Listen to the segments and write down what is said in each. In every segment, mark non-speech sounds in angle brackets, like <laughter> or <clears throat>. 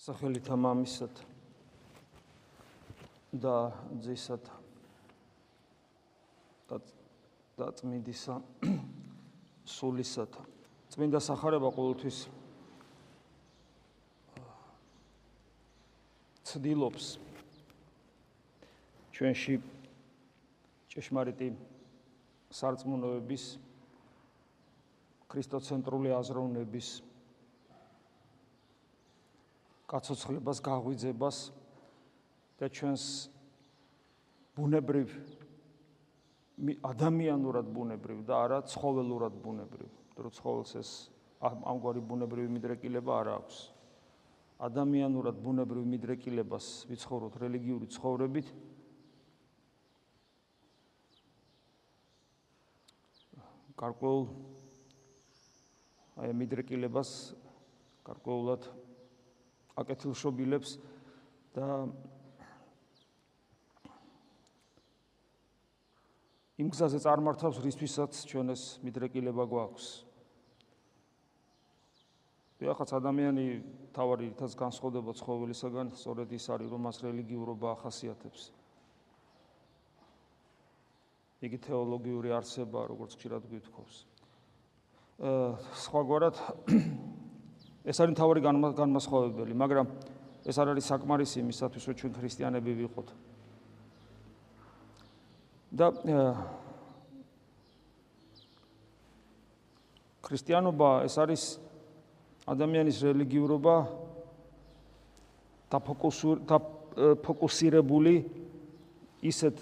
სახელითა მამისად და ძისად და და წმინდისა <coughs> სულისად. წმინდა სახარება ყოველთვის ცდილობს ჩვენში ჭეშმარიტი სარწმუნოების ქრისტოცენტრული აზროვნების კაცოცხლებას, გაღვიძებას და ჩვენს ბუნებრივ ადამიანურად ბუნებრივ და არა ცხოველურად ბუნებრივ. დრო ცხოველს ეს ამგვარი ბუნებრივი მიდრეკილება არ აქვს. ადამიანურად ბუნებრივ მიდრეკილებას ვიცხოვროთ რელიგიური ცხოვრებით. გარკვეულ აი მიდრეკილებას გარკვეულად აკეთილშობილებს და იმ გზაზე წარმართავს, რისთვისაც ჩვენ ეს მიდრეკილება გვაქვს. ვიღაც ადამიანი თავარი რითაც განსხვავდება ცხოველისაგან, სწორედ ის არის, რომ მას რელიგიურობა ახასიათებს. იგი თეოლოგიური არსება, როგორც ხშირად გვითხოვს. აა სხვაგვარად ეს არის თავი განმასხვავებელი, მაგრამ ეს არ არის საკმარისი იმისათვის, რომ ჩვენ ქრისტიანები ვიყოთ. და ქრისტიანობა ეს არის ადამიანის რელიგიურობა და ფოკუსირებული ისეთ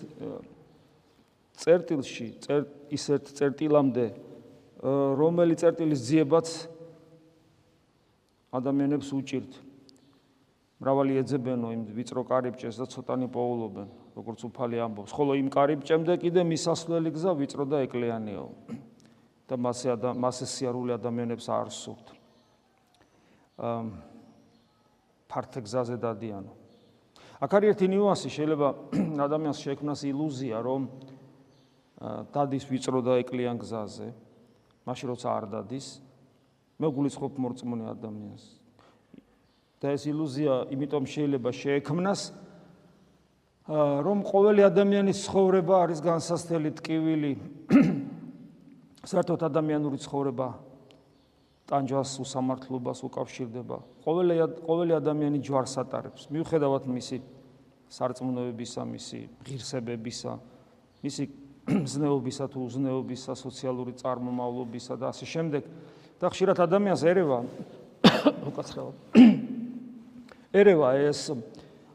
წერტილში, ისეთ წერტილამდე, რომელიც წერტილის ძიებაც ადამიანებს უჭირთ. მრავალი ეძებენო იმ ვიწრო კარიბჭეს და ცოტანი პოულობენ, როგორც უფალი ამბობს. ხოლო იმ კარიბჭემდე კიდე მისასვლელი გზა ვიწრო და ეკლიანიო. და მასე მასე სიარული ადამიანებს არ სურთ. აა ფართე გზაზე დადიანო. აქ არის ერთი ნიუანსი, შეიძლება <clears throat> ადამიანს შეექმნას ილუზია, რომ დადის ვიწრო და ეკლიან გზაზე. მაშინ როცა არ დადის, მე გულისხმობ მორწმუნე ადამიანს. და ეს ილუზია იმიტომ შეიძლება შეექმნას, რომ ყოველი ადამიანის ცხოვრება არის განსასწრელი ტკივილი. <clears throat> საერთოდ ადამიანური ცხოვრება ტანჯვას უსამართლობას უკავშირდება. ყოველი ყოველი ადამიანი ჯვარს ატარებს. მიუხედავად მისი სარწმუნოებისა, მისი ღირსებებისა, მისი <clears throat> ზნეობისა თუ უზნეობისა, სოციალური წარმომავლობისა და ასე შემდეგ. და ხშირად ადამიანს ერევა <coughs> უკაცრავად. <coughs> ერევა ეს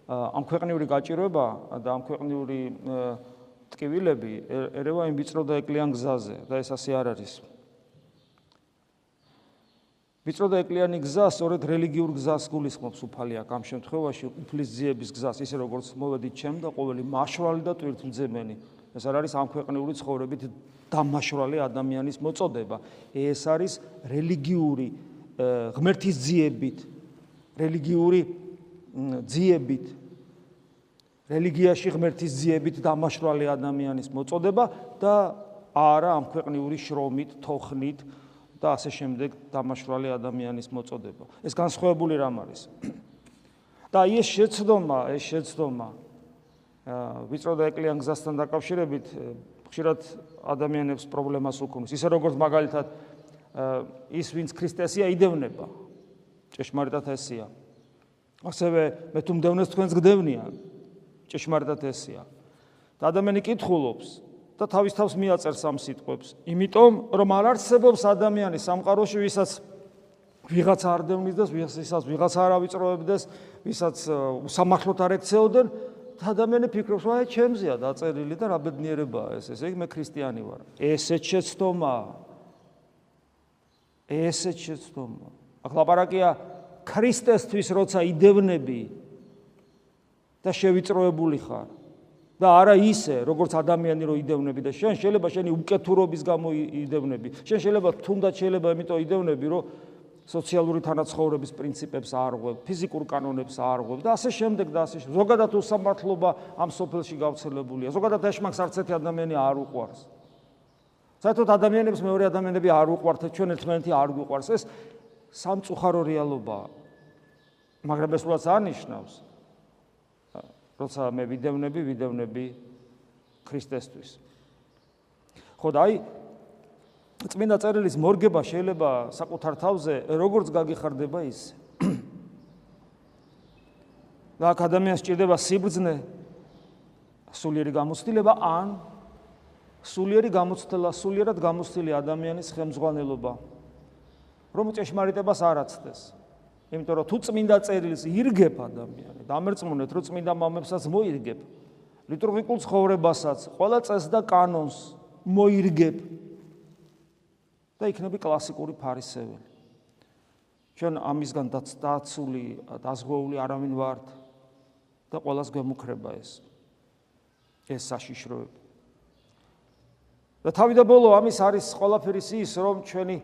ამ ქვეყნიური გაჭირვება და ამ ქვეყნიური ტკივილები ერევა იმ ვიწრო და ეკლიან გზაზე და ეს ასე არ არის. ვიწრო და ეკლიანი გზა სწორედ რელიგიურ გზას გულისხმობს უფალი აქ ამ შემთხვევაში უფლის ძიების გზას ისე როგორც მოვედით ჩემ და ყოველი მაშვალი და ტვირთმძემენი. ეს არ არის ამ ქვეყნიური ცხოვრებით დამაშრალი ადამიანის მოწოდება. ეს არის რელიგიური ღმერთის ძიებით, რელიგიური ძიებით რელიგიაში ღმერთის ძიებით დამაშრალი ადამიანის მოწოდება და არა ამ ქვეყნიური შრომით, თოხნით და ასე შემდეგ დამაშრალი ადამიანის მოწოდება. ეს განსხვავებული რამ არის. და ეს შეცდომა, ეს შეცდომა ვიწრო და ეკლიან გზასთან დაკავშირებით ხშირად ადამიანებს პრობლემას უქმნის. ისე როგორც მაგალითად ის ვინც ქრისტესია იდევნება. ჭეშმარიტად ესია. ასევე მე თუ მდევნეს თქვენს გდევნია. ჭეშმარიტად ესია. და ადამიანი კითხულობს და თავის თავს მიაწერს ამ სიტყვებს. იმიტომ რომ არ არსებობს ადამიანი სამყაროში ვისაც ვიღაც არ დევნის და ვისაც ვიღაც არ ავიწროებდეს, ვისაც უსამართლოდ არ ექცეოდენ, ადამიანი ფიქრობს, აი ჩემზეა დაწერილი და რა ბედნიერებაა ეს, ესე იგი მე ქრისტიანი ვარ. ესეც შეცდომა. ესეც შეცდომა. აქ ლაპარაკია ქრისტესთვის, როცა იდევნები და შევიწროებული ხარ. და არა ისე, როგორც ადამიანი რო იდევნები და შენ შეიძლება შენი უკეთურობის გამო იდევნები. შენ შეიძლება თუნდაც შეიძლება იმიტომ იდევნები, რომ სოციალური თანაცხოვრების პრინციპებს არღვევ, ფიზიკურ კანონებს არღვევ და ასე შემდეგ და ასე შემდეგ. ზოგადად უსამართლობა ამ სოფელში გავრცელებულია. ზოგადად ეშმაკს არც ერთი ადამიანი არ უყვარს. საერთოდ ადამიანებს მეორე ადამიანები არ უყვართ, ჩვენ ერთმანეთი არ გვიყვარს. ეს სამწუხარო რეალობაა. მაგრამ ეს რაც არნიშნავს როცა მე ვიდევნები, ვიდევნები ქრისტესთვის. ხო და აი წმინდა წერილის მორგება შეიძლება საკუთარ თავზე როგორც გაგიხარდება ის. <clears throat> და აქ ადამიანს ჭირდება სიბრძნე, სულიერი გამოცდილება ან სულიერი გამოცდილება, სულიერად გამოცდილი ადამიანის ხელმძღვანელობა. რომ ჭეშმარიტებას არ აცდეს. იმიტომ რომ თუ წმინდა წერილს ირგებ ადამიანი, დამერწმუნეთ რომ წმინდა მამებსაც მოირგებ. ლიტურგიკულ ცხოვრებასაც, ყველა წესს და კანონს მოირგებ. და იქნები კლასიკური ფარისეველი. ჩვენ ამისგან დაცული, დაზღვეული არავინ ვართ და ყოველას გვემუქრება ეს. ეს საშიშროება. და თავი და ბოლო ამის არის ყველაფერი ის, რომ ჩვენი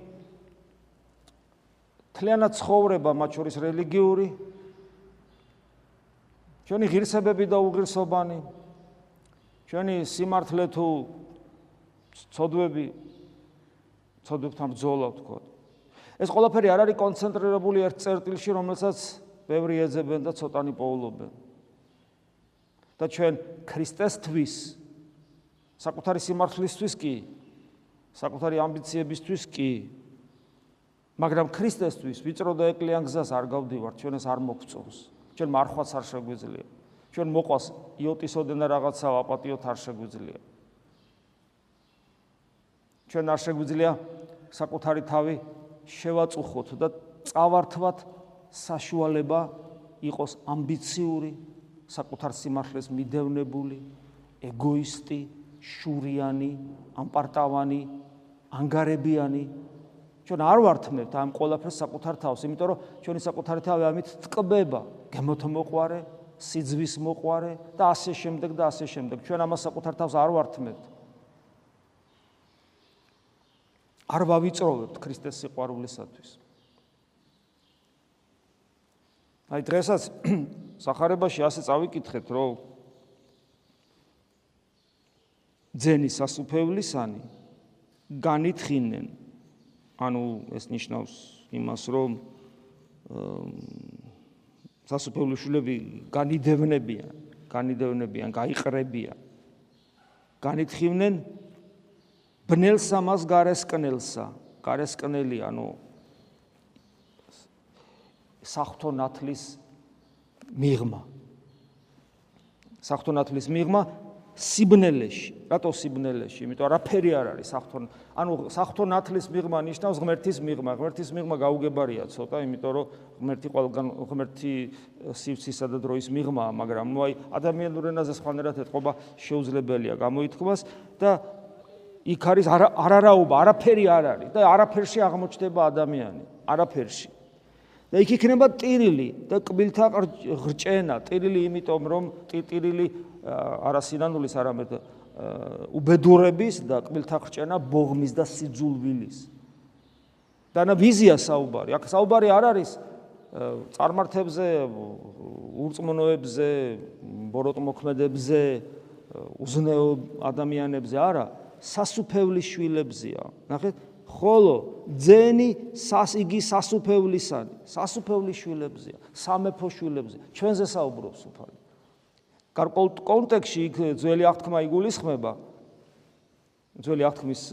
თლიანად ცხოვრება, მათ შორის რელიგიური ჩვენი ღირსებები და უღირსობანი ჩვენი სიმართლე თუ ცოდვები ცოდვებთან ბრძოლა ვთქვა. ეს ყველაფერი არ არის კონცენტრირებული ერთ წერტილში, რომელსაც ბევრი ეძებენ და ცოტანი პოულობენ. და ჩვენ ქრისტესთვის საკუთარი სიმართლისთვის კი საკუთარი ამბიციებისთვის კი მაგრამ ქრისტესთვის ვიწრო და ეკლიან გზას არ გავდივართ, ჩვენ ეს არ მოგწონს. ჩვენ მარხვაც არ შეგვიძლია. ჩვენ მოყვას იოტისოდენა რაღაცა აპატიოთ არ შეგვიძლია. ჩვენ არ შეგვიძლია საკუთარი თავი შევაწუხოთ და წავართვათ საშუალება იყოს ამბიციური, საკუთარ სიმართლეს მიდევნებული, ეგოისტი, შურიანი, ამპარტავანი, ანგარებიანი ჩვენ არ ვართმევთ ამ ყველაფერს საკუთარ თავს, იმიტომ რომ ჩვენი საკუთარი თავი ამით წკბება, გემოთმოყვარე, სიძვის მოყვარე და ასე შემდეგ და ასე შემდეგ. ჩვენ ამას საკუთარ თავს არ ვართმევთ. არ ვავიწროვებთ ქრისტეს სიყვარულისათვის. აი დღესაც <clears throat> сахарებაში ასე წავიკითხეთ, რომ ძენი სასუფევლისანი განითხინენ. ანუ ეს ნიშნავს იმას, რომ სასუფევლიშვილები განიდევნებიან, განიდევნებიან, გაიყრებიან. განითხივნენ ბნელსა მას გარესკნელსა, გარესკნელი, ანუ სახთო ნათლის მიღმა. სახთო ნათლის მიღმა სიბნელეში. რატო სიბნელეში? იმიტომ არაფერი არ არის სახთონ. ანუ სახთონ ნათლის მიღმა ნიშნავს ღმერთის მიღმა. ღმერთის მიღმა გაუგებარია ცოტა, იმიტომ რომ ღმერთი ყველგან ღმერთი სივცისა და დროის მიღმაა, მაგრამ ნუ აი ადამიანურ ენაზე სხვანაირად ეთყობა შეუძლებელია გამოითქვას და იქ არის არარაობა, არაფერი არ არის და არაფერში აღმოჩნდება ადამიანი, არაფერში. და იქ იქნება ტირილი და კბილთა ხრჭენა, ტირილი იმიტომ რომ ტირილი არა სინანულის არამედ უბედურების და კბილთა ხრჭენა ბოღმის და სიძულვილის. დანა ვიზია საუბარი. აქ საუბარი არ არის წარმართებზე, ურწმუნოებზე, ბოროტმოქმედებზე, უზნეო ადამიანებზე, არა, სასუფევლის შვილებზია. ნახეთ, ხოლო ძენი სასიგი სასუფევლისანი, სასუფევლის შვილებზია, სამეფო შვილებზია. ჩვენზე საუბრობს უფალი. გარკვეულ კონტექსში იქ ძველი აღთქმა იგულისხმება ძველი აღთქმის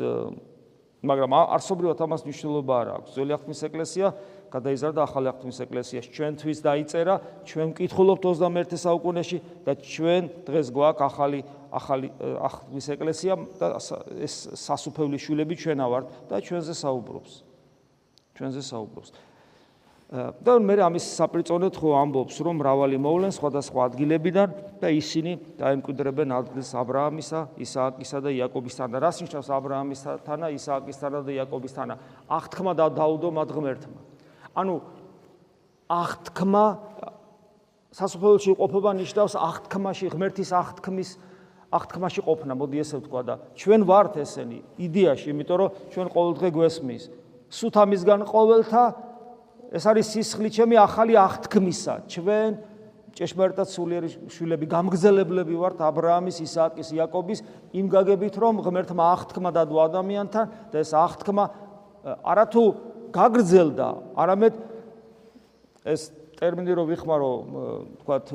მაგრამ არსობრივად ამას მნიშვნელობა არ აქვს ძველი აღთქმის ეკლესია გადაიზარდა ახალი აღთქმის ეკლესიაში ჩვენთვის დაიწერა ჩვენ ვკითხულობთ 21 საუკუნეში და ჩვენ დღეს გვაქვს ახალი ახალი ახლის ეკლესია და ეს სასუფევლის შვილები ჩვენა ვართ და ჩვენზე საუბრობს. ჩვენზე საუბრობს. და მე ამის საპრიწონედ ხო ამბობს, რომ მრავალი მოვლენ სხვადასხვა ადგილებიდან და ისინი დაემკვიდრებენ ადგილს აბრაამისა, ისააკისა და იაკობისთანა. რას ნიშნავს აბრაამისთანა, ისააკისთანა და იაკობისთანა? აღთქმა და დაუდო მათ ღმერთმა. ანუ აღთქმა სასופელში ყოფობა ნიშნავს აღთქმაში, ღმერთის აღთქმის აღთქმაში ყოფნა, მოდი ესე ვთქვა და ჩვენ ვართ ესენი იდეაში, იმიტომ რომ ჩვენ ყოველდღე გვესმის. სუთ ამისგან ყოველთა ეს არის სისხლი ჩემი ახალი აღთქმისა ჩვენ ჭეშმარიტად სულიერი შვილები გამგზელებლები ვართ ა ブラ ამის ისააკის იაკობის იმ გაგებით რომ ღმერთმა აღთქმა დადო ადამიანთან და ეს აღთქმა არათუ გაგრძელდა არამედ ეს ტერმინი რო ვიხმარო, თქვათ,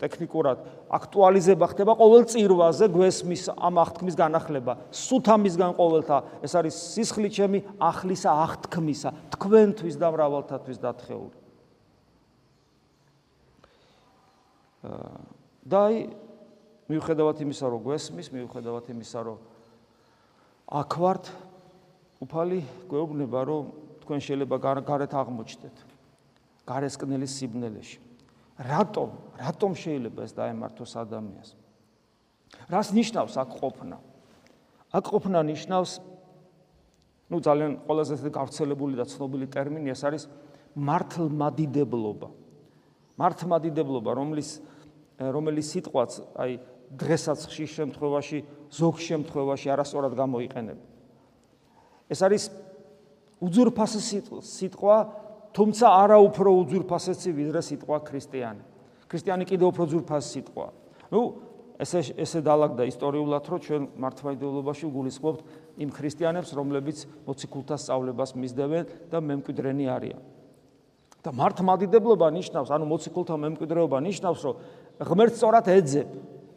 ტექნიკურად აქტუალიზება ხდება ყოველ წირვაზე გვესმის ამ აღთქმის განახლება. სუთამისგან ყოველთა ეს არის სისხლი ჩემი აღლისა აღთქმისა, თქვენთვის და მრავალთათვის დათხეული. და აი მიუხედავად იმისა, რომ გვესმის, მიუხედავად იმისა, რომ აქ ვართ, უფალი გვეუბნება, რომ თქვენ შეიძლება გარეთ აღმოჩნდეთ. გარესკნელის სიბნელეში. რატომ? რატომ შეიძლება ეს დაემართოს ადამიანს? რას ნიშნავს აქ ყოფნა? აქ ყოფნა ნიშნავს ну ძალიან ყველაზე გავრცელებული და ცნობილი ტერმინი ეს არის მართლმადიდებლობა. მართლმადიდებლობა, რომლის რომელიც სიტყვაც აი დღესაც ხშირ შემთხვევაში, ზოგ შემთხვევაში არასწორად გამოიყენება. ეს არის უძურფასი სიტყვა, თუმცა არა უფრო უძურფასესი ვიდრე სიტყვა ქრისტიანი. ქრისტიანი კიდევ უფრო ძურფასი სიტყვა. ნუ ესე ესე დაალაგდა ისტორიულად, რომ ჩვენ მართლმადიდებლობაში გულისხმობთ იმ ქრისტიანებს, რომლებიც მოციქულთა სწავლებას მისდევენ და მემკვიდრენი არიან. და მართლმადიდებლობა ნიშნავს, ანუ მოციქულთა მემკვიდრეობა ნიშნავს, რომ ღმერთს სწორად ეძებ.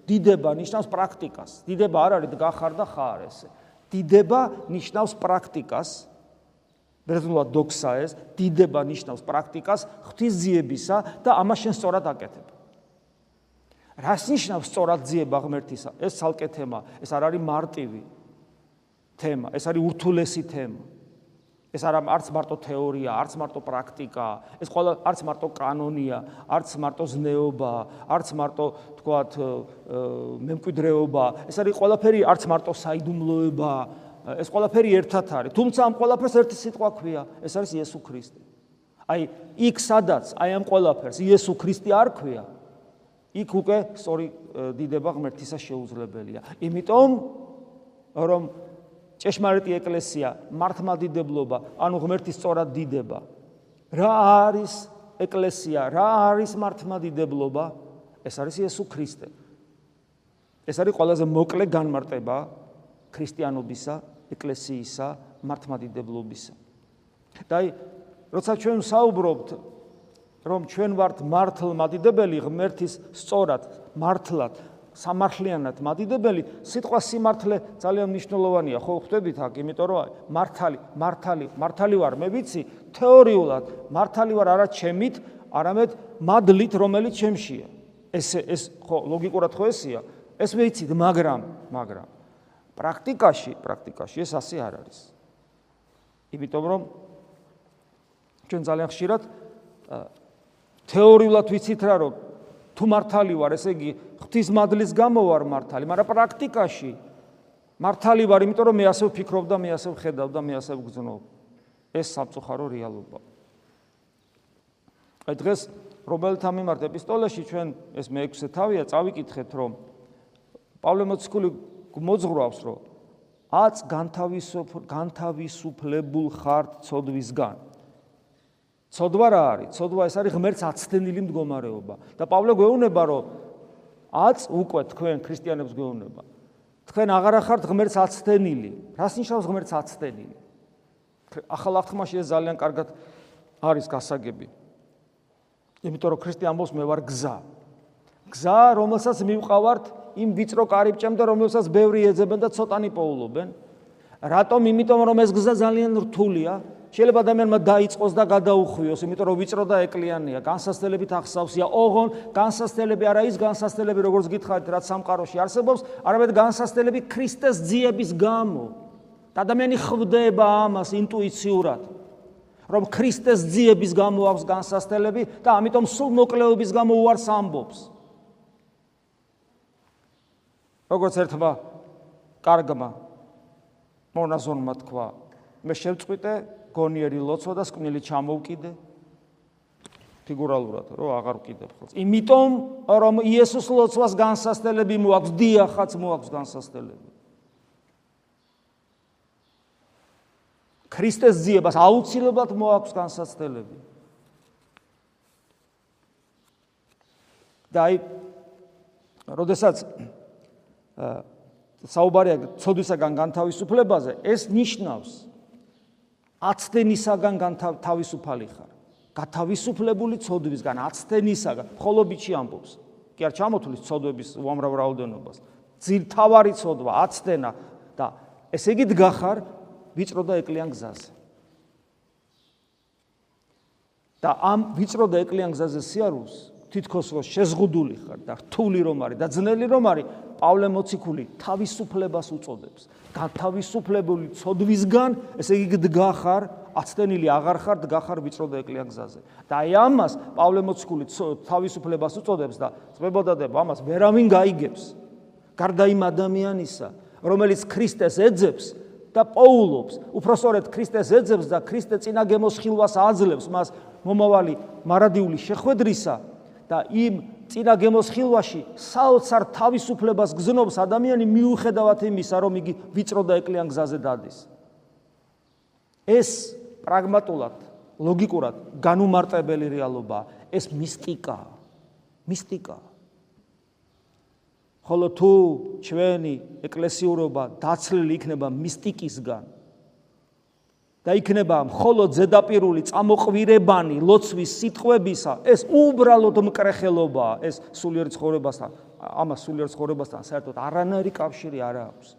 დიდება ნიშნავს პრაქტიკას. დიდება არ არის გახარ და ხარ ესე. დიდება ნიშნავს პრაქტიკას. ბერძნულად დოქსა ეს დიდება ნიშნავს პრაქტიკას ღვთისძიებისა და ამას შენ სწორად აკეთებ. რას ნიშნავს სწორად ძიება ღმერთისა? ეს ცალკე თემა, ეს არ არის მარტივი თემა, ეს არის ურთულესი თემა. ეს არ არც მარტო თეორია, არც მარტო პრაქტიკა, ეს ყველა არც მარტო კანონია, არც მარტო ზნეობა, არც მარტო თქვათ მემკვიდრეობა, ეს არის ყველაფერი არც მარტო საიდუმლოება, ეს ყველაფერი ერთად არის. თუმცა ამ ყველაფერს ერთი სიტყვა ქვია, ეს არის იესო ქრისტე. აი, იქ სადაც აი ამ ყველაფერს იესო ქრისტე არ ქვია, იქ უკვე სწორი დიდება ღმერთისა შეუძლებელია. იმიტომ რომ ჭეშმარიტი ეკლესია, მართლმადიდებლობა, ანუ ღმერთის სწორად დიდება. რა არის ეკლესია? რა არის მართლმადიდებლობა? ეს არის იესო ქრისტე. ეს არის ყველაზე მოკლე განმარტება ქრისტიანობისა ეკლესიისა მართლმადიდებლობისა. და აი, როცა ჩვენ საუბრობთ, რომ ჩვენ ვართ მართლმადიდებელი ღმერთის სწორად, მართლად, სამართლიანად მადიდებელი, სიტყვა სიმართლე ძალიან მნიშვნელოვანია, ხო ხვდებით აქ, იმიტომ რომ მართალი, მართალი, მართალი ვარ, მე ვიცი, თეორიულად მართალი ვარ არა ჩემით, არამედ მადლით, რომელიც ჩემშია. ეს ეს ხო ლოგიკურად ხო ესია? ეს ვიცით, მაგრამ, მაგრამ პრაქტიკაში, პრაქტიკაში ეს ასე არ არის. იმიტომ რომ ჩვენ ძალიან ხშირად თეორიულად ვიცით რა რომ თუ მართალი ვარ, ესე იგი ღვთისმადლის გამო ვარ მართალი, მაგრამ პრაქტიკაში მართალი ვარ, იმიტომ რომ მე ასე ვფიქრობ და მე ასე ვხედავ და მე ასე ვგზნობ. ეს სამწუხარო რეალობა. აი დღეს რომელთა მიმართ ეპისტოლეში ჩვენ ეს მე-6 თავია, წავიკითხეთ რომ პავლე მოციქული მოძღვრავს, რომ აც განთავისუფ განთავისუფლებულ ხართ ცოდვისგან. ცოდვა რა არის? ცოდვა ეს არის ღმერთს აცდენილი მდგომარეობა. და პავლე გვეუბნება, რომ აც უკვე თქვენ ქრისტიანებს გვეუბნება. თქვენ აღარ ახართ ღმერთს აცდენილი. რას ნიშნავს ღმერთს აცდენილი? ახალ აღთქმაში ეს ძალიან კარგად არის გასაგები. იმიტომ რომ ქრისტე ამბობს მე ვარ გზა. გზა, რომელსაც მივყავართ იმ ვიწრო კარიბჭემ და რომელსაც ბევრი ეძებენ და ცოტანი პოულობენ. რატომ? იმიტომ რომ ეს გზა ძალიან რთულია. შეიძლება ადამიანმა დაიწყოს და გადაუხვიოს, იმიტომ რომ ვიწრო და ეკლიანია, განსასწელებით ახსავსია. ოღონ განსასწელები არა ის განსასწელები, როგორც გითხარით, რაც სამყაროში არსებობს, არამედ განსასწელები ქრისტეს ძიების გამო. და ადამიანი ხვდება ამას ინტუიციურად. რომ ქრისტეს ძიების გამო აქვს განსასწელები და ამიტომ სულ მოკლეობის გამო უარს ამბობს. როგორც ერთმა კარგმა მონაზონმა თქვა, მე შევწყვიტე გონიერი ლოცვა და სკვნილი ჩამოვკიდე ფიგურალურად, რომ აღარ ვკიდებ ხოლმე. იმიტომ რომ იესოს ლოცვას განსასწელები მოაქვს, დიახაც მოაქვს განსასწელები. ქრისტეს ძიებას აუცილებლად მოაქვს განსასწელები. და აი, როდესაც საუბარია ცოდვისაგან განთავისუფლებაზე, ეს ნიშნავს აცდენისაგან განთავისუფალი ხარ. გათავისუფლებული ცოდვისგან, აცდენისაგან, ხოლობიჩი ამბობს. კი არ ჩამოთulis ცოდვების უამრავ რაოდენობას. ძირთავარი ცოდვა, აცდენა და ესე იგი დგახარ ვიწრო და ეკლიან გზაზე. და ამ ვიწრო და ეკლიან გზაზე სიარულს თითქოს რო შეზღუდული ხარ და რთული რომ არის და ძნელი რომ არის, პავლე მოციქული თავისუფლებას უწოდებს. გათავისუფლებული ცოდვისგან, ესე იგი დგახარ, აცდენილი აღარ ხარ, დგახარ ვიწროდა ეკლიან გზაზე. და აი ამას პავლე მოციქული თავისუფლებას უწოდებს და წმებოდადება ამას ვერავინ გაიგებს. გარდა იმ ადამიანისა, რომელიც ქრისტეს ეძებს, და პოულობს. უпроსორედ ქრისტეს ეძებს და ქრისტე წინა გემოს ხილვას აძლევს მას მომავალი მარადიული შეხვედრისა და იმ წინა გემოსხილვაში საოცარ თავისუფლებას გზნობს ადამიანი მიუხედავად იმისა, რომ იგი ვიწრო და ეკლიან გზაზე დადის. ეს პრაგმატულად, ლოგიკურად განუმარტებელი რეალობა, ეს მისტიკა. მისტიკა. ხოლო თუ ჩვენი ეკლესიურობა დაცლილი იქნება მისტიკისგან და იქნება მხოლოდ ზედაპირული წამოყვირებანი ლოცვის სიტყვებისა, ეს უბრალოდ მკრეხელობაა, ეს სულიერ ცხოვრებასთან, ამას სულიერ ცხოვრებასთან საერთოდ არანაირი კავშირი არ აქვს.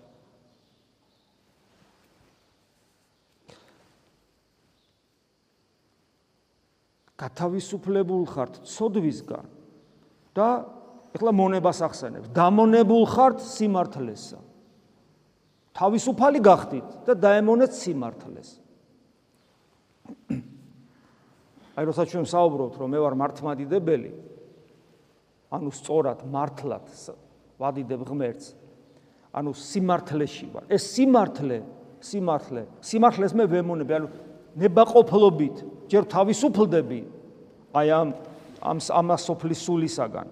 გათავისუფლებულ ხართ ცოდვისგან და ეხლა მონებას ახსენებს. დამონებულ ხართ სიმართლესა. თავისუფალი გახდით და დაემონეთ სიმართლეს. აი როცა ჩვენ საუბრობთ, რომ მე ვარ მართმადიდებელი, ანუ სწორად მართლად ვადიდებ ღმერთს, ანუ სიმართლეში ვარ. ეს სიმართლე, სიმართლე, სიმართლეს მე ვემონები, ანუ ნებაყოფლობით ჯერ თავისუფლდები აი ამ ამ ამასოფლის სულისაგან.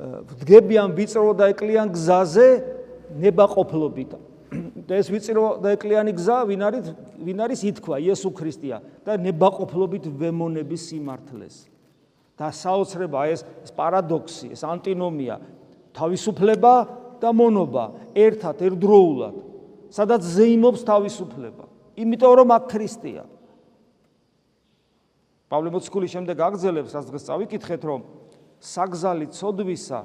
ვდგები ამ ვიწრო და ეკლიან გზაზე ნებაყოფლობით. და ეს ვიწრო და ეკლიანი გზა ვინ არის ვინ არის ითქვა იესო ქრისტეა და ნებაყოფლობით ვემონების სიმართლეს. და საოცრება ეს ეს პარადოქსი, ეს ანტინომია, თავისუფლება და მონობა ერთად ერთდროულად. სადაც ზეიმობს თავისუფლება. იმიტომ რომ აქ ქრისტეა. პავლე მოციქული შემდეგ აგზელებს, რაც დღეს წავიკითხეთ, რომ საგზალი ცოდვისა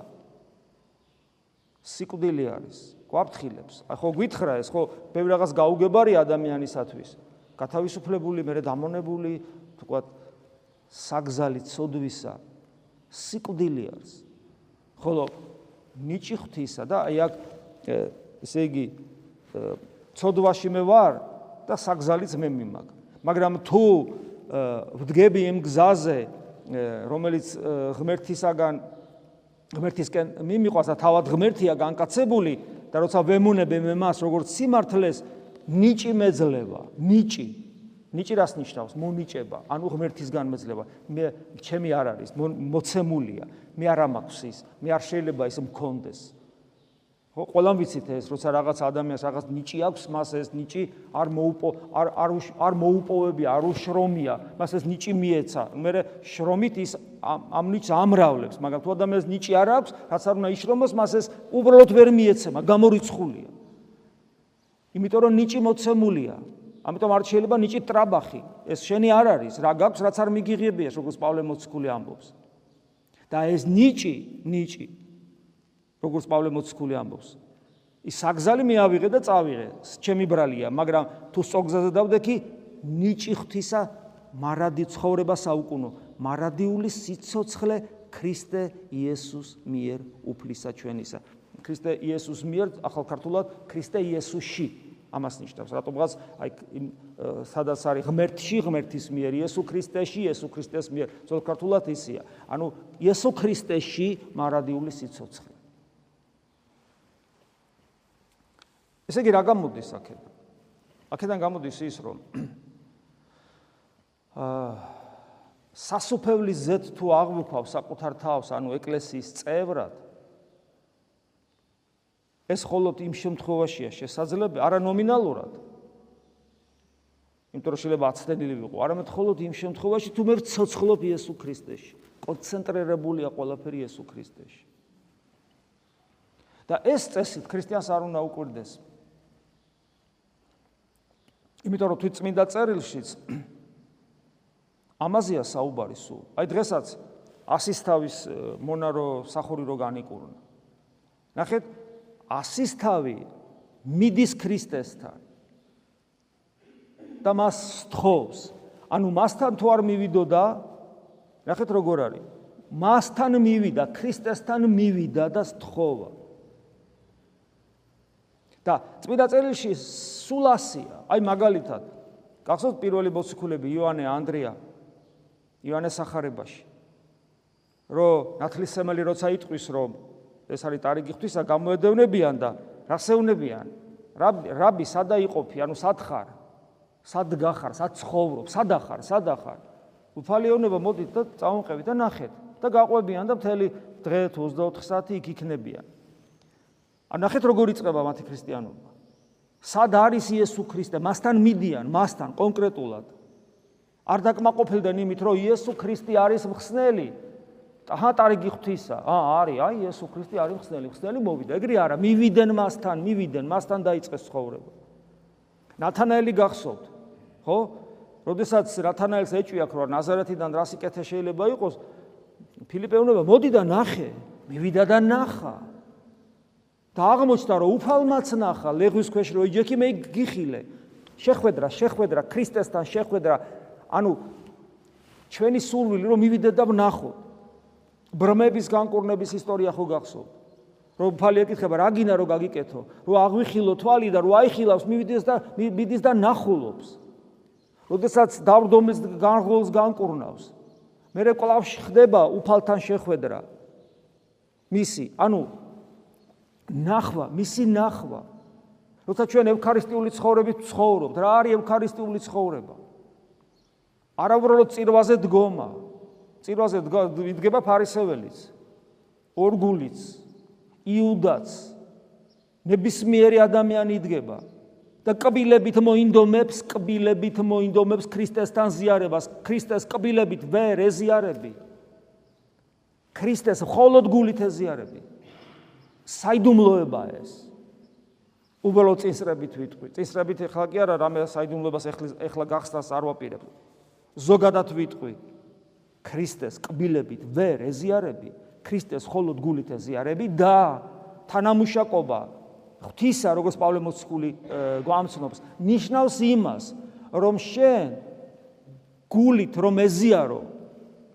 სიკვდილი არის. გვაფრთხილებს. აი ხო გვითხრა ეს ხო ბევრი რაღაც გაუგებარი ადამიანისათვის. გათავისუფლებული, მე დამონებული, თქვა საგზალი ცოდვისა სიკვდილი არის. ხოლო ნიჭი ღვთისა და აი აქ ესე იგი ცოდვაში მე ვარ და საგზალიც მე მიმაგ. მაგრამ თუ ვდგები იმ გზაზე, რომელიც ღმერთისაგან ღმერთისკენ მიმიყვას და თავად ღმერთია განკაცებული და როცა ვემუნებ მე მას როგორც სიმართლეს ნიჭი მეძლება ნიჭი. ნიჭი რას ნიშნავს? მონიჭება. ანუ ღმერთისგან მეძლება მე ჩემი არ არის მოცემულია. მე არ ამაქვს ის მე არ შეიძლება ის მქონდეს ხო ყველამ ვიცით ეს როცა რაღაც ადამიანს რაღაც ნიჭი აქვს მას ეს ნიჭი არ მოუპო არ არ არ მოუპოვებია არ უშრომია მას ეს ნიჭი მიეცა. მე შრომით ის ამ ნიჭს ამრავლებს მაგრამ თუ ადამიანს ნიჭი არ აქვს რაც არ უნდა იშრომოს მას ეს უბრალოდ ვერ მიეცემა გამორიცხულია. იმიტომ რომ ნიჭი მოცემულია. ამიტომ არ შეიძლება ნიჭი ტრაბახი. ეს შენი არ არის. რა გაქვს რაც არ მიგიღებიას როგორც პავლე მოციქული ამბობს. და ეს ნიჭი ნიჭი როგორც პავლე მოციქული ამბობს. ის საგზალი მე ავიღე და წავიღე, ჩემი ბრალია, მაგრამ თუ სოგზაზე დავდექი, ნიჭი ღვთისა მარადი ცხოვრება საუკუნო, მარადიული სიцоცხლე ქრისტე იესოს მიერ უფლისა ჩვენისა. ქრისტე იესოს მიერ ახალ ქართულად ქრისტე იესოში ამას ნიშნავს. რატომღაც აი სადაც არის ღმერთში, ღმერთის მიერ, იესო ქრისტეში, იესო ქრისტეს მიერ. ზოგ ქართულად ისია. ანუ იესო ქრისტეში მარადიული სიцоცხლე. ესე იგი რა გამოდის აქედან? აქედან გამოდის ის, რომ <clears throat> აა სასופევლის ზეთ თუ აღვიქავ საკუთარ თავს, ანუ ეკლესიის წევრად ეს მხოლოდ იმ შემთხვევაშია შესაძლებელი, არა ნომინალურად. იმიტომ რომ შეიძლება აცდენილი ვიყო, არამედ მხოლოდ იმ შემთხვევაში თუ მე ვცოცხლობ იესო ქრისტეში, კონცენტრირებულია ყველაფერი იესო ქრისტეში. და ეს წესი ქრისტიანს არ უნდა უკვირდეს. იმიტომ რომ თვით წმინდა წერილშიც ამაზეა საუბარი სულ. აი დღესაც ასისთავის მონარო სახური რო განიკურნა. ნახეთ, ასისთავი მიდის ქრისტესთან. და მას სთხოვს. ანუ მასთან თუ არ მივიდოდა, ნახეთ როგორ არის. მასთან მივიდა, ქრისტესთან მივიდა და სთხოვა. და წმინდა წერილში სულ ასია. აი მაგალითად, გახსოვთ პირველი მოციქულები იოანე, ანდრია, იოანე სახარებაში. რომ ნათლისმელი როცა იტყვის რომ ეს არის ტარიგი ღვთისა გამოედევნებიან და რასეუნებიან? რაბი, რაბი სადა იყოფი, ანუ სათხარ? სად გახარ, სად ცხოვრობ, სადა ხარ, სადა ხარ? უფალიონება მოდით და წავუნყევით და ნახეთ და გაყვებიან და მთელი დღე თუ 24 საათი იქ იქნებიან. ან ნახეთ როგორ იწყება მათი ქრისტიანობა. სად არის იესო ქრისტე? მასთან მიდიან, მასთან კონკრეტულად. არ დაკმაყოფილდნენ იმით, რომ იესო ქრისტე არის მხსნელი. აჰა, ტარიგი ღვთისა. აა, არის, აი იესო ქრისტე არის მხსნელი, მხსნელი მოვიდა. ეგრე არა, მივიდნენ მასთან, მივიდნენ, მასთან დაიწყეს ცხოვრება. ნათანაელი გახსოვთ? ხო? როდესაც ნათანაელს ეჭვია, რომ ნაზარეთიდან რა სიკეთე შეიძლება იყოს, ფილიპეუნება მოდი და ნახე, მივიდა და ნახა. და აღმოჩნდა, რომ უფალმაც ნახა, ლეგვის ქვეშ რო იჯექი, მე გიხილე. შეხვედრა, შეხვედრა, ქრისტესთან შეხვედრა, ანუ ჩვენი სურვილი რომ მივიდე და ვნახო. ბრმების განკურნების ისტორია ხო გახსოვთ? რომ ფალი ეკითხება, რა გინდა რომ გაგიკეთო? რომ აღვიხილო თვალი და რომ აიხილავს, მივიდეს და მიდის და ნახულობს. როდესაც დავრდომის განღოლს განკურნავს. მე კვლავში ხდება უფალთან შეხვედრა. მისი, ანუ ნახვა, მისი ნახვა. როცა ჩვენ ევქარისტიული ცხოვრებით ცხოვრობთ, რა არის ევქარისტიული ცხოვრება? არა უბრალოდ წირვაზე დგომა. წირვაზე იდგება ფარისეველიც, ორგულიც, იუდაც. ნებისმიერი ადამიანი იდგება და კბილებით მოინდომებს, კბილებით მოინდომებს ქრისტესთან ზიარებას, ქრისტეს კბილებით ვერ ეზიარები. ქრისტეს მხოლოდ გულით ეზიარები. საიდუმლოება ეს. უბრალოდ წინსრებით ვიტყვი. წინსრებით ეხლა კი არა, რამე საიდუმლოებას ეხლა ეხლა გახსნას არ ვაპირებ. ზოგადად ვიტყვი ქრისტეს კბილებით ვერ ეზიარები ქრისტეს მხოლოდ გულით ეზიარები და თანამუშაკობა ღვთისა როგორც პავლე მოციქული გვამცნობს ნიშნავს იმას რომ შენ გულით რომ ეზიარო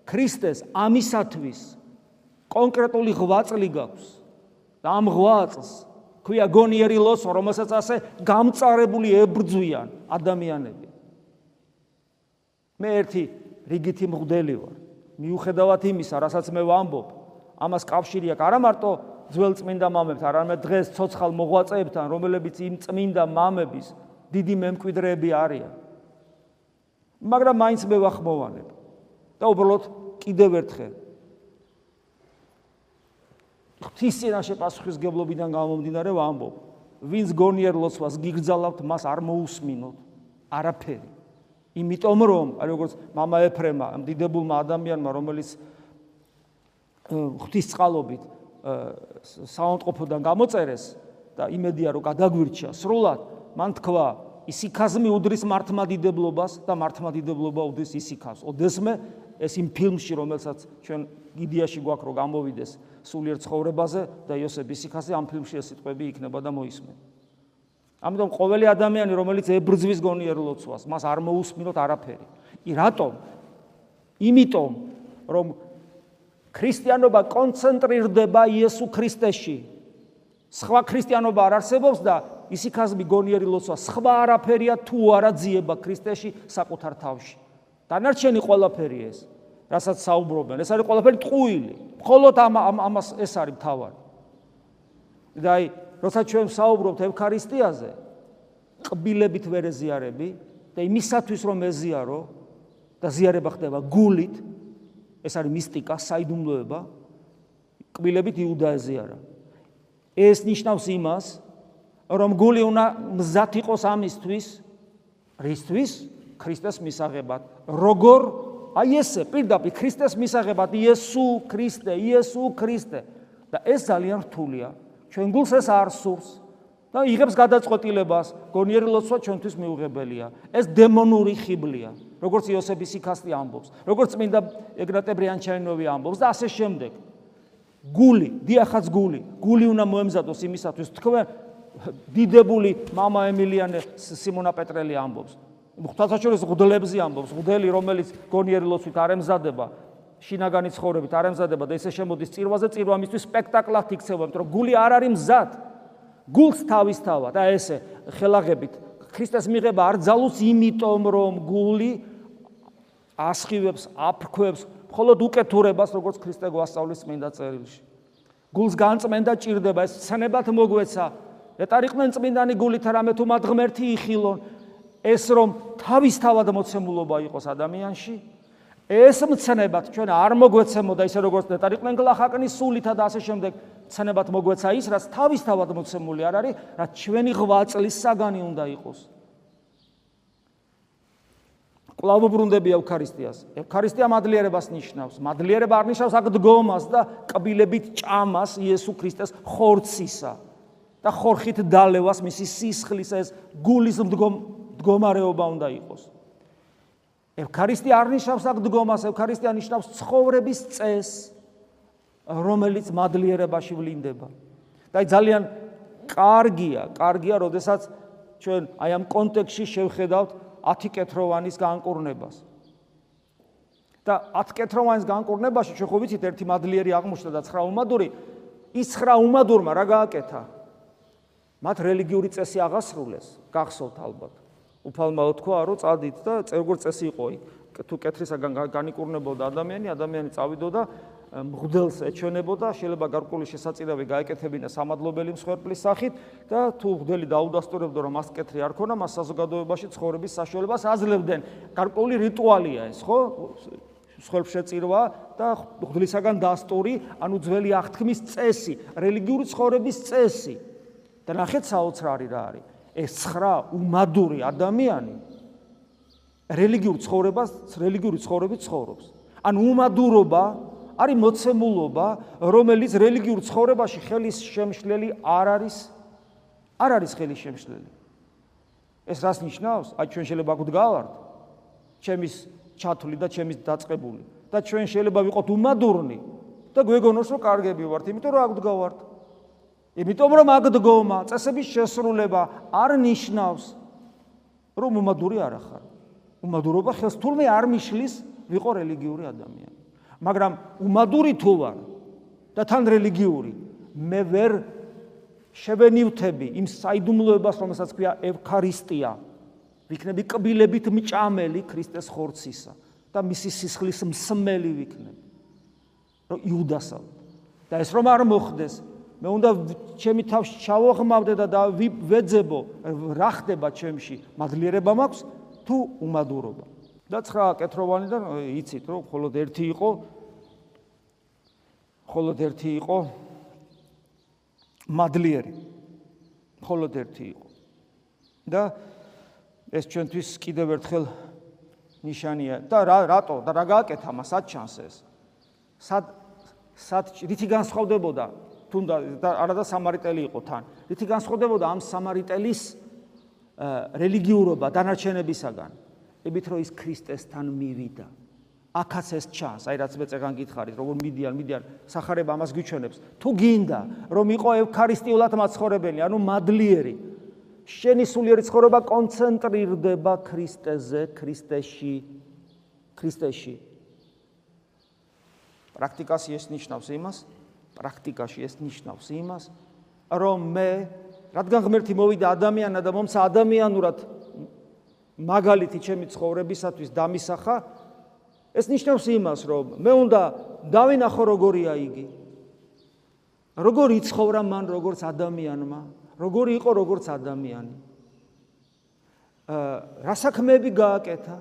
ქრისტეს ამისათვის კონკრეტული ღვაწლი გაქვს და ამ ღვაწლს ქვია გონიერი ლოსო რომელსაც ასე გამწარებული ებრძვიან ადამიანები მე ერთი რიგითი მღვდელი ვარ. მიუხედავად იმისა, რასაც მე ვამბობ, ამას კავშირი აქვს არა მარტო ძველ წმინდა მამებთან, არამედ დღეს ცოცხალ მოღვაწეებთან, რომლებიც იმ წმინდა მამების დიდი მემკვიდრეები არიან. მაგრამ მაინც მე ვახმოვანებ. და უბრალოდ კიდევ ერთხელ ღვთის წინაშე პასუხისგებლობიდან გამომდინარე ვამბობ, ვინც გონიერ ლოცვას გიგძალავთ, მას არ მოусმინოთ არაფერი. იმიტომ რომ, როგორც мама ეფრემა, ამ დიდებულმა ადამიანმა, რომელიც ღვთის წყალობით საავადმყოფოდან გამოწერეს და იმედია რომ გადაგვირჩა სრულად, მან თქვა ისიქაზმი უდრის მართმადიდებლობას და მართმადიდებლობა უდრის ისიქას. ოდესმე ეს იმ ფილმში რომელსაც ჩვენ გიდიაში გვაქვს რომ გამოვიდეს სულიერ ცხოვრებაზე და იოსებ ისიქაზე ამ ფილმში ეს სიტყვები იქნება და მოისმენ ამიტომ ყოველი ადამიანი რომელიც ებრძვის გონიერ ლოცვას მას არ მოусმინოთ არაფერი. კი რატომ? იმიტომ რომ ქრისტიანობა კონცენტრირდება იესო ქრისტეში. სხვა ქრისტიანობა არ არსებობს და ისიქაზმი გონიერი ლოცვა სხვა არაფერია თუ არა ძიება ქრისტეში საკუთარ თავში. დანარჩენი ყველაფერი ეს, რასაც საუბრობენ, ეს არის ყველაფერი ტყუილი. მხოლოდ ამ ამას ეს არის თავარი. და აი როცა ჩვენ საუბრობთ ევქარისტიაზე, ყბილებით ვერ ეზიარები და იმისათვის რომ ეზიარო და ზიარება ხდება გულით, ეს არის მისტიკა, საიდუმლოება, ყბილებით იუდა ეზიარა. ეს ნიშნავს იმას, რომ გული უნდა მზად იყოს ამისთვის, რისთვის? ქრისტეს მისაღებად. როგორ? აი ესე, პირდაპირ ქრისტეს მისაღებად, იესო ქრისტე, იესო ქრისტე. და ეს ძალიან რთულია. ჩვენ გულს ეს არ სურს და იღებს გადაწყვეტილებას გონიერი ლოცვა ჩვენთვის მიუღებელია ეს დემონური ხიბლია როგორც იოსები სიქასტი ამბობს, როგორც წმინდა ეგრატე ბრიანჩაინოვი ამბობს და ასე შემდეგ. გული, დიახაც გული, გული უნდა მოემზადოს იმისათვის თქვენ დიდებული мама ემილიანე სიმონა პეტრელი ამბობს. ღვთაჩოლის ღდლებზე ამბობს, ღდელი რომელიც გონიერი ლოცვით არ ემზადება, შინაგანი ცხოვრებით არ ემზადება და ესე შემოდის წირვაზე, წირვა მისთვის სპექტაკლად იქცევა, იმიტომ რომ გული არ არის მზად. გულს თავისთავად, აი ესე ხელაღებით ქრისტეს მიღება არ ძალუს იმიტომ რომ გული ასხივებს, აფრქვევს, მხოლოდ უკეთურებას, როგორც ქრისტე გვასწავლის წმინდა წერილში. გულს განწმენდა ჭირდება ეს ცნებად მოგვეცა. ეტარიყვნენ წმინდანი გულით არამე თუ მათ ღმერთი იხილონ ეს რომ თავისთავად მოცემულობა იყოს ადამიანში ეს მცნებად ჩვენ არ მოგვეცემოდა ისე როგორც ნეტარიყვნენ გლახაკნის სულითა და ასე შემდეგ მცნებად მოგვეცა ის რაც თავისთავად მოცემული არ არის რაც ჩვენი ღვაწლის საგანი უნდა იყოს. კლავ ბრუნდები ევქარისტიას. ევქარისტია მადლიერებას ნიშნავს. მადლიერება არ ნიშნავს აქ დგომას და კბილებით ჭამას იესო ქრისტეს ხორცისა და ხორხით დალევას მისი სისხლის ეს გულის მდგომარეობა უნდა იყოს ევქარისტია არ ნიშნავს აქ დგომას, ევქარისტია ნიშნავს ცხოვრების წესს, რომელიც მადლიერებაში ვლინდება. და აი ძალიან კარგია, კარგია, როდესაც ჩვენ აი ამ კონტექსში შევხედავთ 10 კეთროვანის განკურნებას. და 10 კეთროვანის განკურნებაში ჩვენ ხო ვიცით ერთი მადლიერი აღმოჩნდა და 9 უმადური, ის 9 უმადურმა რა გააკეთა? მათ რელიგიური წესი აღასრულეს, გახსოვთ ალბათ. უფალმა უთქვა რომ წადით და წეგურ წესი იყო იქ. თუ კეთრისაგან განიკურნებოდა ადამიანი ადამიანი წავიდოდა მღვდელს ეჩვენებოდა შეიძლება გარკვეული შესაძლებელი გაეკეთებინა სამადლობელი მსხვერპლის სახით და თუ მღვდელი დაუდასტურებდა რომ მას კეთრი არ ქონა მას საზოგადოებაში ცხოვრების საშუალებას აძლევდნენ. გარკვეული რიტუალია ეს ხო? მსხვერპლშეწირვა და მღვდლისაგან დასტური ანუ ძველი აღთქმის წესი რელიგიური ცხოვრების წესი. და ნახეთ საოცრარი რა არის ეს 9 უმადური ადამიანი რელიგიურ ცხოვრებას, რელიგიური ცხოვრებით ცხოვრობს. ან უმადურობა არის მოცემულობა, რომელიც რელიგიურ ცხოვრებაში ხელის შემშლელი არ არის არ არის ხელის შემშლელი. ეს რას ნიშნავს? აი ჩვენ შეიძლება გვდგავართ ჩემის ჩათვლი და ჩემის დაწყებული და ჩვენ შეიძლება ვიყოთ უმადურნი და გვეგონოს რომ კარგები ვართ, იმიტომ რომ აგვდგავართ. იმიტომ რომ აქ დგომა, წესების შესრულება არ ნიშნავს რომ უმადური არ ახარ. უმადურობა ხელს თურმე არ მიშლის ვიყო რელიგიური ადამიანი. მაგრამ უმადური თუ ვარ და თან რელიგიური, მე ვერ შევენივთები იმ საიდუმლოებას, რომელსაც ქვია ევქარისტია. ვიქნები კბილებით მჭამელი ქრისტეს ხორცისა და მისი სისხლის მსმელი ვიქნები. რომ იუდასავ. და ეს რომ არ მოხდეს, მე უნდა ჩემი თავს ჩავოღმავდე და ვეძებო რა ხდება ჩემში? მადლიერება მაქვს? თუ უმადურობა. და ცხრა კეთროვანიდან იცით რომ მხოლოდ ერთი იყო. მხოლოდ ერთი იყო მადლიერი. მხოლოდ ერთი იყო. და ეს ჩვენთვის კიდევ ერთხელ ნიშანია. და რა რატო? და რა გააკეთა მას? აჩანს ეს? სად სად რითი განსხვავდებოდა თუნდა არა და სამარიტელი იყო თან. რითი განსხვავდებოდა ამ სამარიტელის რელიგიურობა დანარჩენებისაგან? ებით რომ ის ქრისტესთან მივიდა. აქაც ეს ჩანს, აი რაც მე წეგან გითხარით, როგორ მიდიან, მიდიან, სახარება ამას გიჩვენებს. თუ გინდა, რომ იყო ევქარისტიულად მაცხოვრებელი, ანუ მადლიერი, შენი სულიერი ცხოვრება კონცენტრირდება ქრისტეზე, ქრისტეში, ქრისტეში. პრაქტიკაში ეს ნიშნავს იმას, პრაქტიკაში ეს ნიშნავს იმას, რომ მე, რადგან ღმერთი მოვიდა ადამიანად და მომცა ადამიანურად მაგალითი ჩემი ცხოვრებისათვის დამისახა, ეს ნიშნავს იმას, რომ მე უნდა დავინახო როგორია იგი. როგორი ცხოვრა მან როგორც ადამიანმა, როგორი იყო როგორც ადამიანი. აა რა საქმეები გააკეთა?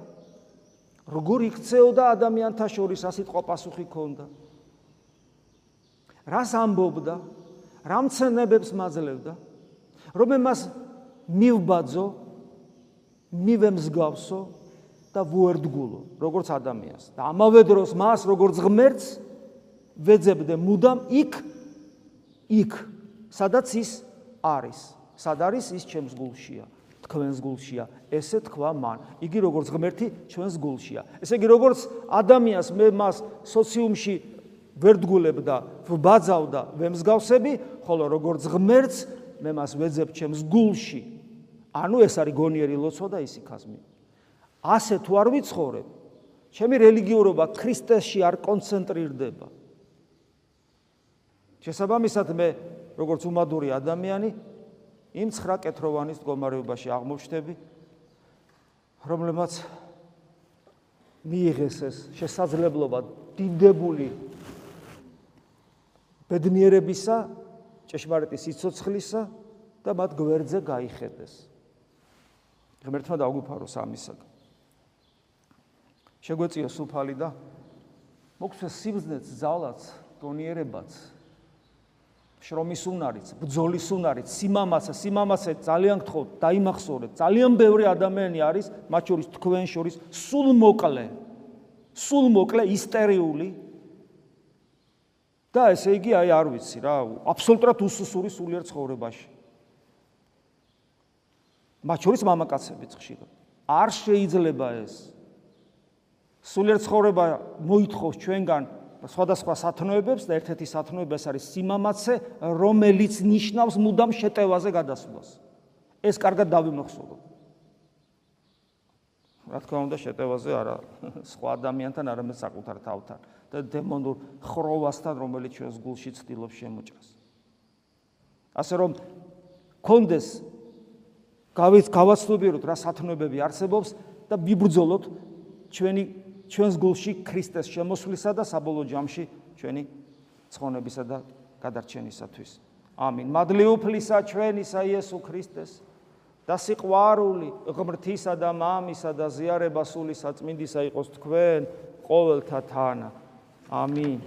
როგორი იქცეოდა ადამიანთა შორის, რა სიტყვა პასუხი ქონდა? რას ამბობდა? რა მცნებებს მაძლევდა? რომ მას მივბაძო, მივემსგავსო და ვუერთგულო, როგორც ადამიანს. და ამავე დროს მას როგორც ღმერთს ვეძებდე მუდამ იქ იქ, სადაც ის არის. სად არის ის ჩემს გულშია? თქვენს გულშია. ესე თქვა მან. იგი როგორც ღმერთი ჩვენს გულშია. ესე იგი როგორც ადამიანს მე მას სოციუმში ვერდგულებდა, ვბაძავდა, ვემსგავსები, ხოლო როგორც ღმერთს მე მას ვეძებ ჩემს გულში. ანუ ეს არის გონიერი ლოცვა და ისიქაზმი. ასე თუ არ ვიცხოვრებ, ჩემი რელიგიურობა ქრისტეში არ კონცენტრირდება. შესაბამისად მე როგორც უმადური ადამიანი იმ ცხრა კეთროვანის მდგომარეობაში აღმოჩნდები, რომლებმაც მიიღეს ეს შესაძლებლობა დიდებული ბედნიერებისა, ჭეშმარიტი სიცოცხლისა და მათ გვერდზე გაიხედეს. ღმერთმა დაგვიფაროს ამისაგან. შეგვეწია სუფალი და მოგვცეს სიბზნეც, ძალაც, გონიერებაც, შრომის უნარიც, ბძოლის უნარიც, სიმამაცე, სიმამაცე ძალიან გთხოვ, დაიმახსოვრეთ. ძალიან ბევრი ადამიანი არის, მათ შორის თქვენ შორის, სულ მოკლე. სულ მოკლე, ისტერიული. და ესე იგი, აი არ ვიცი რა, აბსოლუტურად უსუსური სულიერ ცხოვრებაში. მათ შორის მამაკაცებიც ხშირად. არ შეიძლება ეს. სულიერ ცხოვრება მოითხოვს ჩვენგან სხვადასხვა სათნოებებს და ერთ-ერთი სათნოება ეს არის სიმამაცე, რომელიც ნიშნავს მუდამ შეტევაზე გადასვლას. ეს კარგად დავიმახსოვროთ. რა თქმა უნდა, შეტევაზე არა სხვა ადამიანთან, არამედ საკუთარ თავთან და დემონურ ხროვასთან, რომელიც ჩვენს გულში ცდილობს შემოჭრას. ასე რომ კონდეს გავიც გავაცნობიეროთ რა სათნოებები არსებობს და ვიბრძოლოთ ჩვენი ჩვენს გულში ქრისტეს შემოსვლისა და საბოლოო ჯამში ჩვენი ცხონებისა და გადარჩენისათვის. ამინ. მადლიუფლისა ჩვენისა იესო ქრისტეს და სიყვარული ღმრთისა და მამისა და ზიარება სული საწმინდისა იყოს თქვენ ყოველთა თანა. ამინ.